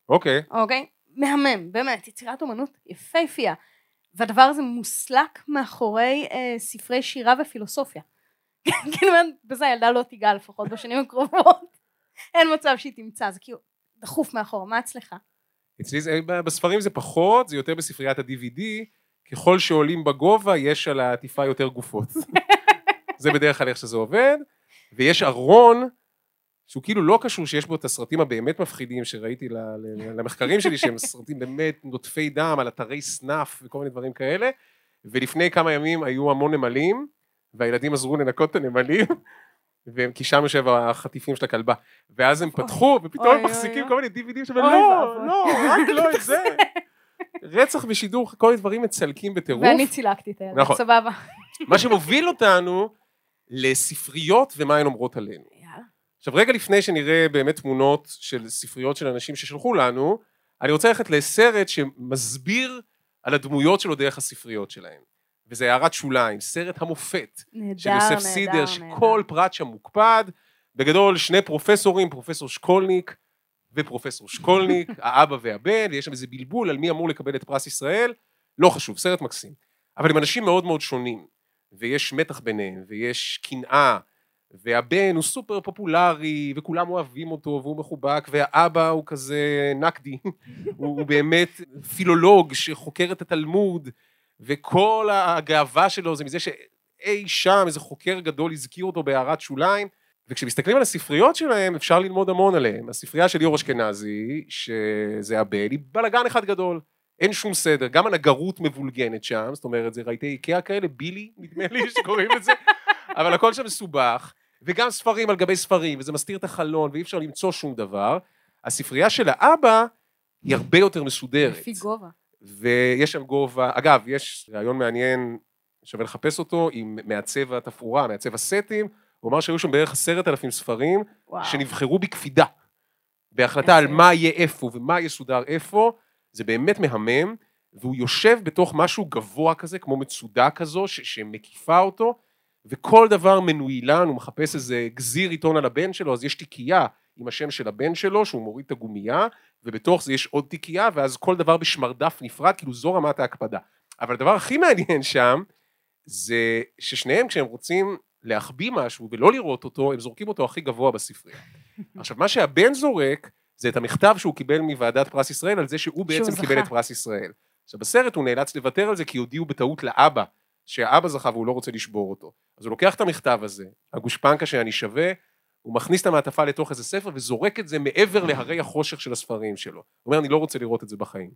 Speaker 1: אוקיי.
Speaker 2: אוקיי? מהמם, באמת, יצירת אומנות יפהפייה. והדבר הזה מוסלק מאחורי אה, ספרי שירה ופילוסופיה. כאילו, בזה הילדה לא תיגע לפחות בשנים הקרובות. אין מצב שהיא תמצא, זה כאילו דחוף מאחור, מה אצלך?
Speaker 1: אצלי זה, בספרים זה פחות, זה יותר בספריית ה-DVD, ככל שעולים בגובה יש על העטיפה יותר גופות. זה בדרך כלל איך שזה עובד, ויש ארון שהוא כאילו לא קשור שיש בו את הסרטים הבאמת מפחידים שראיתי למחקרים שלי, שהם סרטים באמת נוטפי דם על אתרי סנאף וכל מיני דברים כאלה, ולפני כמה ימים היו המון נמלים, והילדים עזרו לנקות את הנמלים, כי שם יושב החטיפים של הכלבה, ואז הם פתחו, ופתאום הם מחזיקים. כל מיני דיווידים
Speaker 2: אוי
Speaker 1: לא. לא, רק לא את זה. רצח בשידור, כל מיני דברים מצלקים בטירוף.
Speaker 2: ואני צילקתי את הילדה,
Speaker 1: נכון.
Speaker 2: סבבה.
Speaker 1: מה שמוביל אותנו לספריות ומה הן אומרות עלינו. עכשיו רגע לפני שנראה באמת תמונות של ספריות של אנשים ששלחו לנו, אני רוצה ללכת לסרט שמסביר על הדמויות שלו דרך הספריות שלהם. וזה הערת שוליים, סרט המופת
Speaker 2: נהדר,
Speaker 1: של יוסף
Speaker 2: נהדר,
Speaker 1: סידר,
Speaker 2: נהדר.
Speaker 1: שכל פרט שם מוקפד. בגדול שני פרופסורים, פרופסור שקולניק ופרופסור שקולניק, האבא והבן, ויש שם איזה בלבול על מי אמור לקבל את פרס ישראל, לא חשוב, סרט מקסים. אבל הם אנשים מאוד מאוד שונים, ויש מתח ביניהם, ויש קנאה, והבן הוא סופר פופולרי, וכולם אוהבים אותו, והוא מחובק, והאבא הוא כזה נקדי, הוא, הוא באמת פילולוג שחוקר את התלמוד, וכל הגאווה שלו זה מזה שאי שם איזה חוקר גדול הזכיר אותו בהערת שוליים, וכשמסתכלים על הספריות שלהם אפשר ללמוד המון עליהם. הספרייה של ליאור אשכנזי, שזה הבן, היא בלאגן אחד גדול. אין שום סדר, גם הנגרות מבולגנת שם, זאת אומרת, זה רהיטי איקאה כאלה, בילי, נדמה לי שקוראים לזה, אבל הכל שם מסובך, וגם ספרים על גבי ספרים, וזה מסתיר את החלון, ואי אפשר למצוא שום דבר. הספרייה של האבא היא הרבה יותר מסודרת.
Speaker 2: לפי גובה.
Speaker 1: ויש שם גובה, אגב, יש רעיון מעניין, שווה לחפש אותו, עם מעצב התפאורה, מעצב הסטים, הוא אמר שהיו שם בערך עשרת אלפים ספרים,
Speaker 2: וואו.
Speaker 1: שנבחרו בקפידה, בהחלטה על. מה יהיה איפה ומה יסודר איפה, זה באמת מהמם, והוא יושב בתוך משהו גבוה כזה, כמו מצודה כזו, ש- שמקיפה אותו, וכל דבר מנוילן, הוא מחפש איזה גזיר עיתון על הבן שלו, אז יש תיקייה עם השם של הבן שלו, שהוא מוריד את הגומייה, ובתוך זה יש עוד תיקייה, ואז כל דבר בשמרדף נפרד, כאילו זו רמת ההקפדה. אבל הדבר הכי מעניין שם, זה ששניהם כשהם רוצים להחביא משהו ולא לראות אותו, הם זורקים אותו הכי גבוה בספרייה. עכשיו, מה שהבן זורק, זה את המכתב שהוא קיבל מוועדת פרס ישראל, על זה שהוא בעצם
Speaker 2: זכה.
Speaker 1: קיבל את פרס ישראל. עכשיו, בסרט הוא נאלץ לוותר על זה, כי הודיעו בטעות לאבא, שהאבא זכה והוא לא רוצה לשבור אותו. אז הוא לוקח את המכתב הזה, הגושפנקה שאני שווה, הוא מכניס את המעטפה לתוך איזה ספר וזורק את זה מעבר להרי החושך של הספרים שלו. הוא אומר, אני לא רוצה לראות את זה בחיים.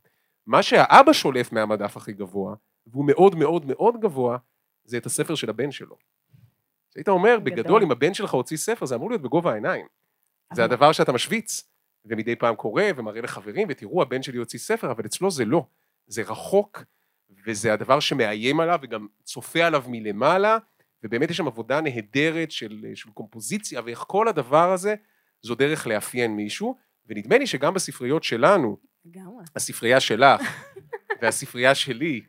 Speaker 1: מה שהאבא שולף מהמדף הכי גבוה, והוא מאוד מאוד מאוד גבוה, זה את הספר של הבן שלו. היית אומר,
Speaker 2: גדול.
Speaker 1: בגדול, אם הבן שלך הוציא ספר, זה אמור להיות בגובה העיניים. זה הדבר שאתה משוויץ, ומדי פעם קורא ומראה לחברים, ותראו, הבן שלי הוציא ספר, אבל אצלו זה לא. זה רחוק, וזה הדבר שמאיים עליו, וגם צופה עליו מלמעלה, ובאמת יש שם עבודה נהדרת של, של קומפוזיציה, ואיך כל הדבר הזה, זו דרך לאפיין מישהו, ונדמה לי שגם בספריות שלנו,
Speaker 2: לגמרי.
Speaker 1: הספרייה שלך, והספרייה שלי,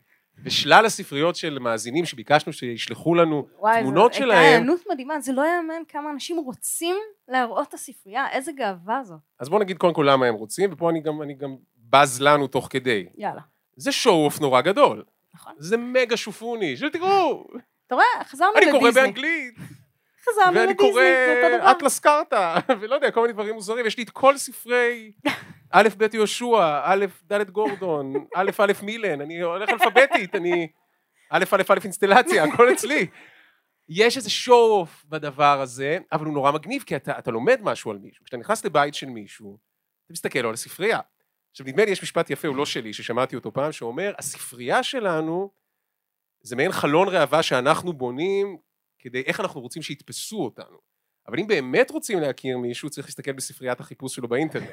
Speaker 1: ושלל הספריות של מאזינים שביקשנו שישלחו לנו
Speaker 2: וואי,
Speaker 1: תמונות
Speaker 2: זו
Speaker 1: שלהם.
Speaker 2: הייתה היענות מדהימה, זה לא יאמן כמה אנשים רוצים להראות את הספרייה, איזה גאווה זו.
Speaker 1: אז בואו נגיד קודם כל למה הם רוצים, ופה אני גם, אני גם בז לנו תוך כדי.
Speaker 2: יאללה.
Speaker 1: זה שואו-אוף נורא גדול.
Speaker 2: נכון.
Speaker 1: זה מגה שופוני, שתראו,
Speaker 2: אתה רואה, חזרנו
Speaker 1: אני
Speaker 2: לדיסני.
Speaker 1: קורא באנגלית,
Speaker 2: חזרנו
Speaker 1: ואני
Speaker 2: לדיסני,
Speaker 1: קורא
Speaker 2: זה אותו דבר.
Speaker 1: אטלס קרתא, ולא יודע, כל מיני דברים מוזרים, יש לי את כל ספרי א', ב' יהושע, א', ד' גורדון, א', א', מילן, אני הולך אלפביתית, אני א', א', א', אינסטלציה, הכל אצלי. יש איזה שואו-אוף בדבר הזה, אבל הוא נורא מגניב, כי אתה, אתה לומד משהו על מישהו. כשאתה נכנס לבית של מישהו, אתה מסתכל לו על הספרייה. עכשיו, נדמה לי יש משפט יפה, הוא לא שלי, ששמעתי אותו פעם, שאומר, הספרייה שלנו זה מעין חלון ראווה שאנחנו בונים כדי איך אנחנו רוצים שיתפסו אותנו. אבל אם באמת רוצים להכיר מישהו, צריך להסתכל בספריית החיפוש שלו באינטרנט.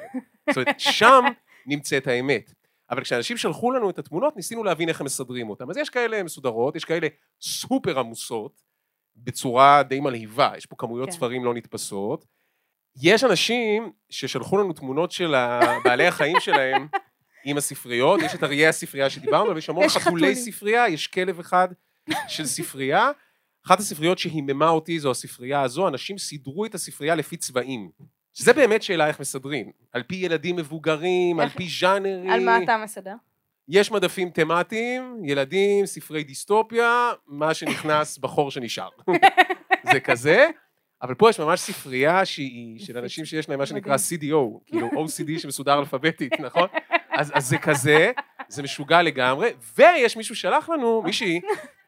Speaker 1: זאת אומרת, שם נמצאת האמת. אבל כשאנשים שלחו לנו את התמונות, ניסינו להבין איך הם מסדרים אותם. אז יש כאלה מסודרות, יש כאלה סופר עמוסות, בצורה די מלהיבה, יש פה כמויות
Speaker 2: כן.
Speaker 1: ספרים לא נתפסות. יש אנשים ששלחו לנו תמונות של בעלי החיים שלהם עם הספריות, יש את אריה הספרייה שדיברנו, אבל יש המון חתולי. ספרייה, יש כלב אחד של ספרייה. אחת הספריות שהיממה אותי זו הספרייה הזו, אנשים סידרו את הספרייה לפי צבעים. שזה באמת שאלה איך מסדרים. על פי ילדים מבוגרים, על פי ז'אנרים.
Speaker 2: על מה אתה מסדר?
Speaker 1: יש מדפים תמטיים, ילדים, ספרי דיסטופיה, מה שנכנס בחור שנשאר. זה כזה, אבל פה יש ממש ספרייה שהיא של אנשים שיש להם מה שנקרא CDO, כאילו OCD שמסודר אלפביתית, נכון? אז, אז זה כזה, זה משוגע לגמרי, ויש מישהו שלח לנו, מישהי,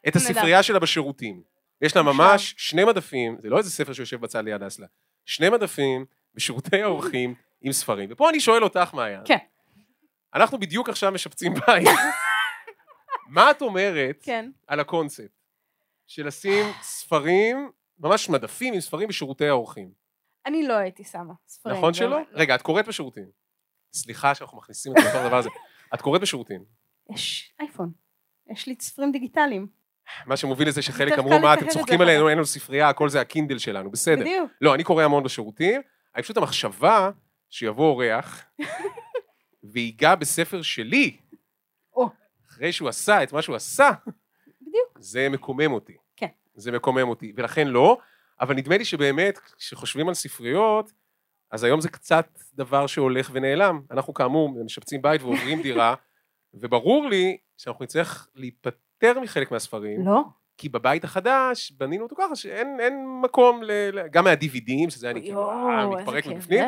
Speaker 1: את הספרייה שלה בשירותים. יש לה ממש שני מדפים, זה לא איזה ספר שיושב בצד ליד אסלה, שני מדפים בשירותי האורחים עם ספרים. ופה אני שואל אותך, מעיין.
Speaker 2: כן.
Speaker 1: אנחנו בדיוק עכשיו משפצים בית. מה את אומרת
Speaker 2: כן.
Speaker 1: על הקונספט של לשים ספרים, ממש מדפים עם ספרים בשירותי האורחים?
Speaker 2: אני לא הייתי שמה ספרים.
Speaker 1: נכון שלא?
Speaker 2: באמת.
Speaker 1: רגע, את קוראת בשירותים. סליחה שאנחנו מכניסים את כל הדבר הזה. את קוראת בשירותים.
Speaker 2: יש אייפון. יש לי ספרים דיגיטליים.
Speaker 1: מה שמוביל לזה שחלק אמרו, מה, אתם צוחקים עלינו, אין לנו ספרייה, הכל זה הקינדל שלנו, בסדר.
Speaker 2: בדיוק.
Speaker 1: לא, אני קורא המון בשירותים, אני פשוט המחשבה שיבוא אורח ויגע בספר שלי. אחרי שהוא עשה את מה שהוא עשה,
Speaker 2: בדיוק.
Speaker 1: זה מקומם אותי. זה מקומם אותי, ולכן לא, אבל נדמה לי שבאמת, כשחושבים על ספריות, אז היום זה קצת דבר שהולך ונעלם. אנחנו כאמור משפצים בית ועוברים דירה, וברור לי שאנחנו נצטרך להיפטר מחלק מהספרים,
Speaker 2: לא.
Speaker 1: כי בבית החדש בנינו אותו ככה שאין אין מקום, ל, גם מהדיווידים, שזה אני כאילו
Speaker 2: יואו, איזה
Speaker 1: מתפרק מבפנים.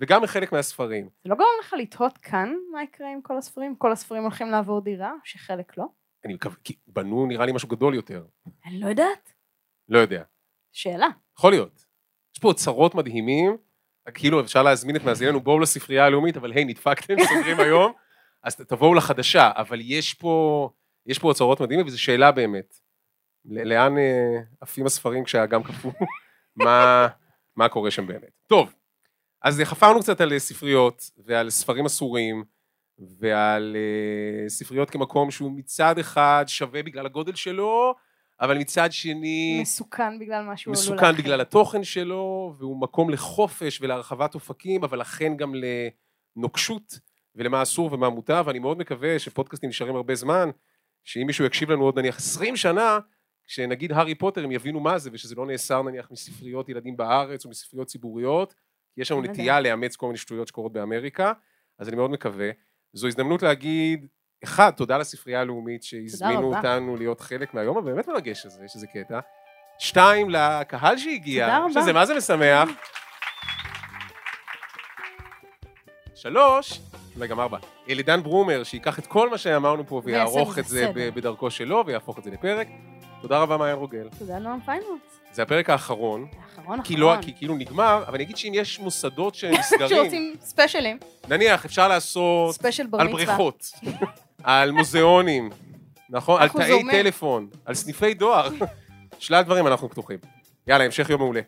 Speaker 1: וגם מחלק מהספרים.
Speaker 2: זה לא גורם לך לתהות כאן מה יקרה עם כל הספרים? כל הספרים הולכים לעבור דירה, שחלק לא?
Speaker 1: אני מקווה, כי בנו נראה לי משהו גדול יותר.
Speaker 2: אני לא יודעת.
Speaker 1: לא יודע.
Speaker 2: שאלה.
Speaker 1: יכול להיות. יש פה אוצרות מדהימים, כאילו אפשר להזמין את מאזיננו, בואו לספרייה הלאומית, אבל היי, נדפקתם, סוגרים היום, אז תבואו לחדשה, אבל יש פה, יש פה אוצרות מדהימים, וזו שאלה באמת. לאן אה, עפים הספרים כשהאגם קפוא? מה, מה קורה שם באמת? טוב, אז חפרנו קצת על ספריות, ועל ספרים אסורים, ועל אה, ספריות כמקום שהוא מצד אחד שווה בגלל הגודל שלו, אבל מצד שני...
Speaker 2: מסוכן בגלל מה שהוא עלול
Speaker 1: מסוכן
Speaker 2: להכיל.
Speaker 1: בגלל התוכן שלו, והוא מקום לחופש ולהרחבת אופקים, אבל לכן גם לנוקשות ולמה אסור ומה מותר, ואני מאוד מקווה שפודקאסטים נשארים הרבה זמן, שאם מישהו יקשיב לנו עוד נניח 20 שנה, כשנגיד הארי פוטר הם יבינו מה זה, ושזה לא נאסר נניח מספריות ילדים בארץ או מספריות ציבוריות, יש לנו. נטייה לאמץ כל מיני שטויות שקורות באמריקה, אז אני מאוד מקווה. זו הזדמנות להגיד, אחד, תודה לספרייה הלאומית שהזמינו. אותנו להיות חלק מהיום הבאמת מרגש הזה, יש איזה קטע. שתיים, לקהל שהגיע. שזה מה זה משמח. שלוש, אולי גם ארבע, לדן ברומר, שייקח את כל מה שאמרנו פה ויערוך את זה בדרכו שלו ויהפוך את זה לפרק. תודה רבה, מעיין רוגל.
Speaker 2: תודה נועם פיינולס.
Speaker 1: זה הפרק האחרון,
Speaker 2: האחרון
Speaker 1: כי, לא. כי כאילו נגמר, אבל אני אגיד שאם יש מוסדות שנסגרים,
Speaker 2: שרוצים ספיישלים.
Speaker 1: נניח אפשר לעשות
Speaker 2: ספיישל בר
Speaker 1: על
Speaker 2: מצווה.
Speaker 1: בריכות, על מוזיאונים, נכון? על תאי. טלפון, על סניפי דואר, שלל דברים אנחנו פתוחים. יאללה, המשך יום מעולה.